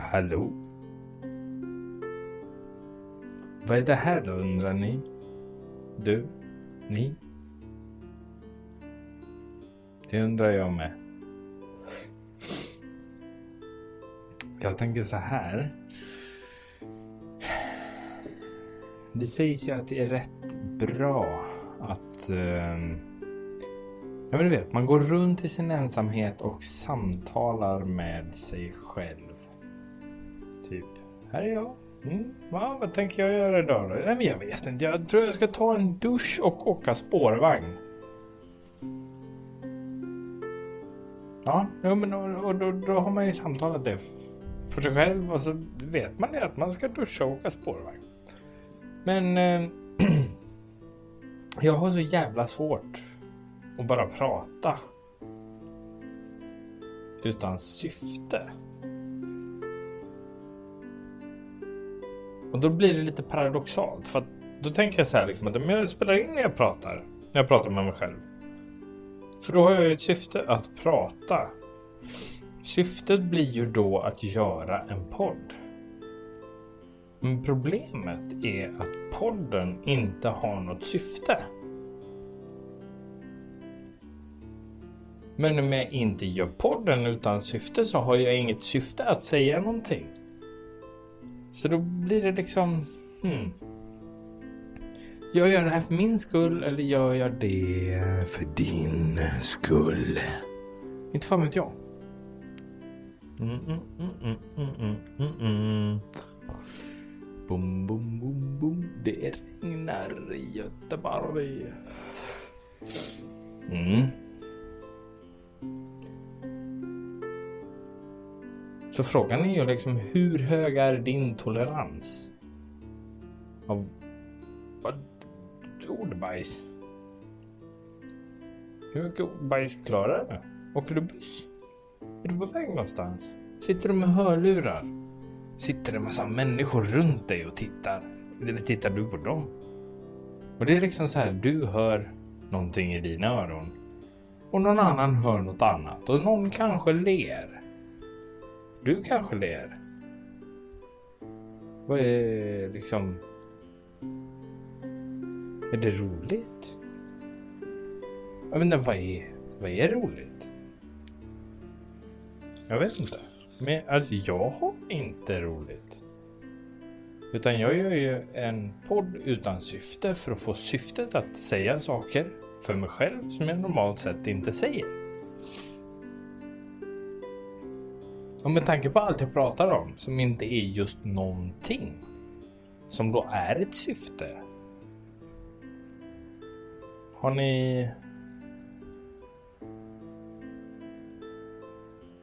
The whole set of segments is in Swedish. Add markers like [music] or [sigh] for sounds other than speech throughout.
Hallå? Vad är det här då undrar ni? Du? Ni? Det undrar jag med. Jag tänker så här. Det sägs ju att det är rätt bra att... Eh, ja men du vet, man går runt i sin ensamhet och samtalar med sig själv. Typ, här är jag. Mm, va, vad tänker jag göra idag då? Nej men jag vet inte, jag tror jag ska ta en dusch och åka spårvagn. Ja, ja men och, och då, då har man ju samtalat det för sig själv och så vet man ju att man ska duscha och åka spårvagn. Men eh, [clears throat] jag har så jävla svårt att bara prata utan syfte. Och då blir det lite paradoxalt för att då tänker jag så här liksom att om jag spelar in när jag pratar, när jag pratar med mig själv. För då har jag ju ett syfte att prata. Syftet blir ju då att göra en podd. Men problemet är att podden inte har något syfte. Men om jag inte gör podden utan syfte så har jag inget syfte att säga någonting. Så då blir det liksom... Hmm. Jag gör det här för min skull eller gör jag det för din skull? Inte fan vet jag. Mm, mm, mm. Bom, bom, bom, bom. Det regnar i Göteborg. Mm. Så frågan är ju liksom hur hög är din tolerans? Av vad? Ordbajs? Hur mycket ordbajs klarar du? Åker du buss? Är du på väg någonstans? Sitter du med hörlurar? Sitter det en massa människor runt dig och tittar? Eller tittar du på dem? Och det är liksom så här, du hör någonting i dina öron. Och någon annan hör något annat. Och någon kanske ler. Du kanske ler. Vad är liksom... Är det roligt? Jag vet inte, vad är, vad är roligt? Jag vet inte. Men alltså jag har inte roligt. Utan jag gör ju en podd utan syfte för att få syftet att säga saker för mig själv som jag normalt sett inte säger. Och med tanke på allt jag pratar om som inte är just någonting som då är ett syfte. Har ni...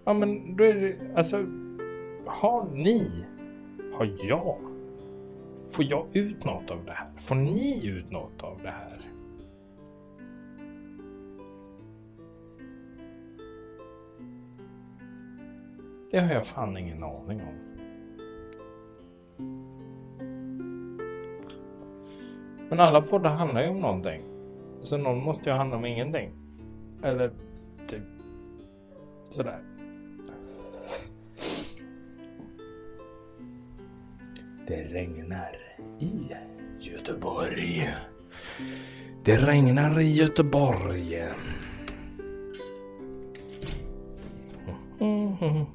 Ja men då är det alltså. Har ni? Har jag? Får jag ut något av det här? Får ni ut något av det här? Det har jag fan ingen aning om. Men alla poddar handlar ju om någonting. Så någon måste ju handla om ingenting. Eller typ sådär. Det regnar i Göteborg. Det regnar i Göteborg. Ska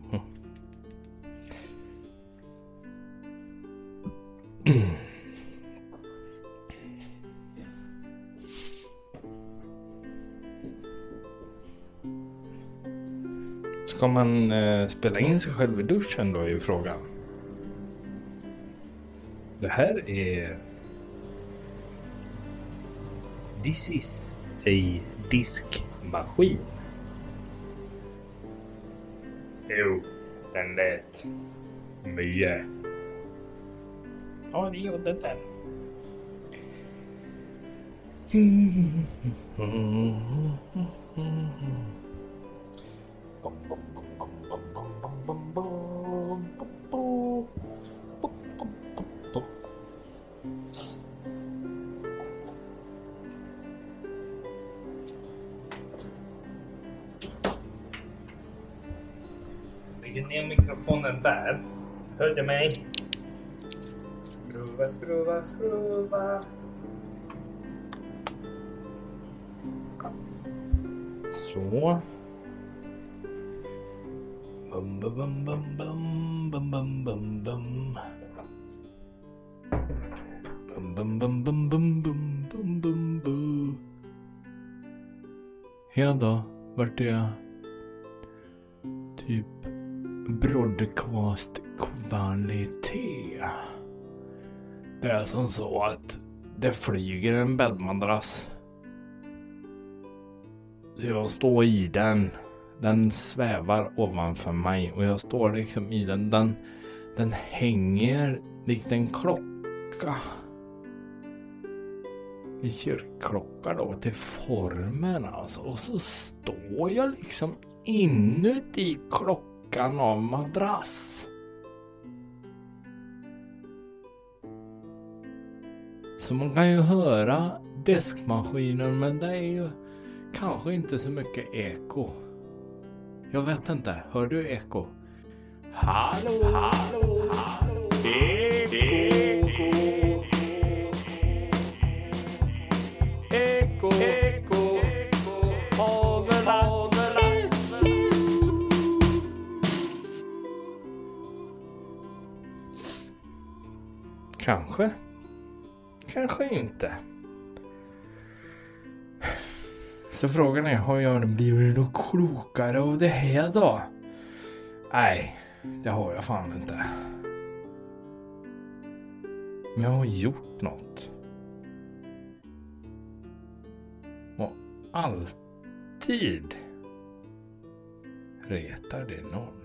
man eh, spela in sig själv i duschen då är ju frågan. Det här är... This is a diskmaskin. Jo, den lät mycket. Ja, det gjorde den. Lägger ner mikrofonen där. Hör du mig? Skruva, skruva, skruva. Så. Bum, bum, bum, bum, bum, bum, bum, bum, bum. Bum, bum, bum, bum, bum, bum, bum, bum, bum. Hela dagen vart jag? Typ broadcast kvalitet. Det är som så att det flyger en bäddmadrass. Så jag står i den. Den svävar ovanför mig och jag står liksom i den. Den, den hänger likt en klocka. En kyrkklocka då till formen alltså. Och så står jag liksom inuti klockan av madrass. Så man kan ju höra diskmaskinen men det är ju kanske inte så mycket eko. Jag vet inte, hör du eko? Hallå, hallå, hallå, eko, Kanske. Kanske inte. Så frågan är, har jag blivit något klokare av det här då? Nej, det har jag fan inte. Men jag har gjort något. Och alltid retar det någon.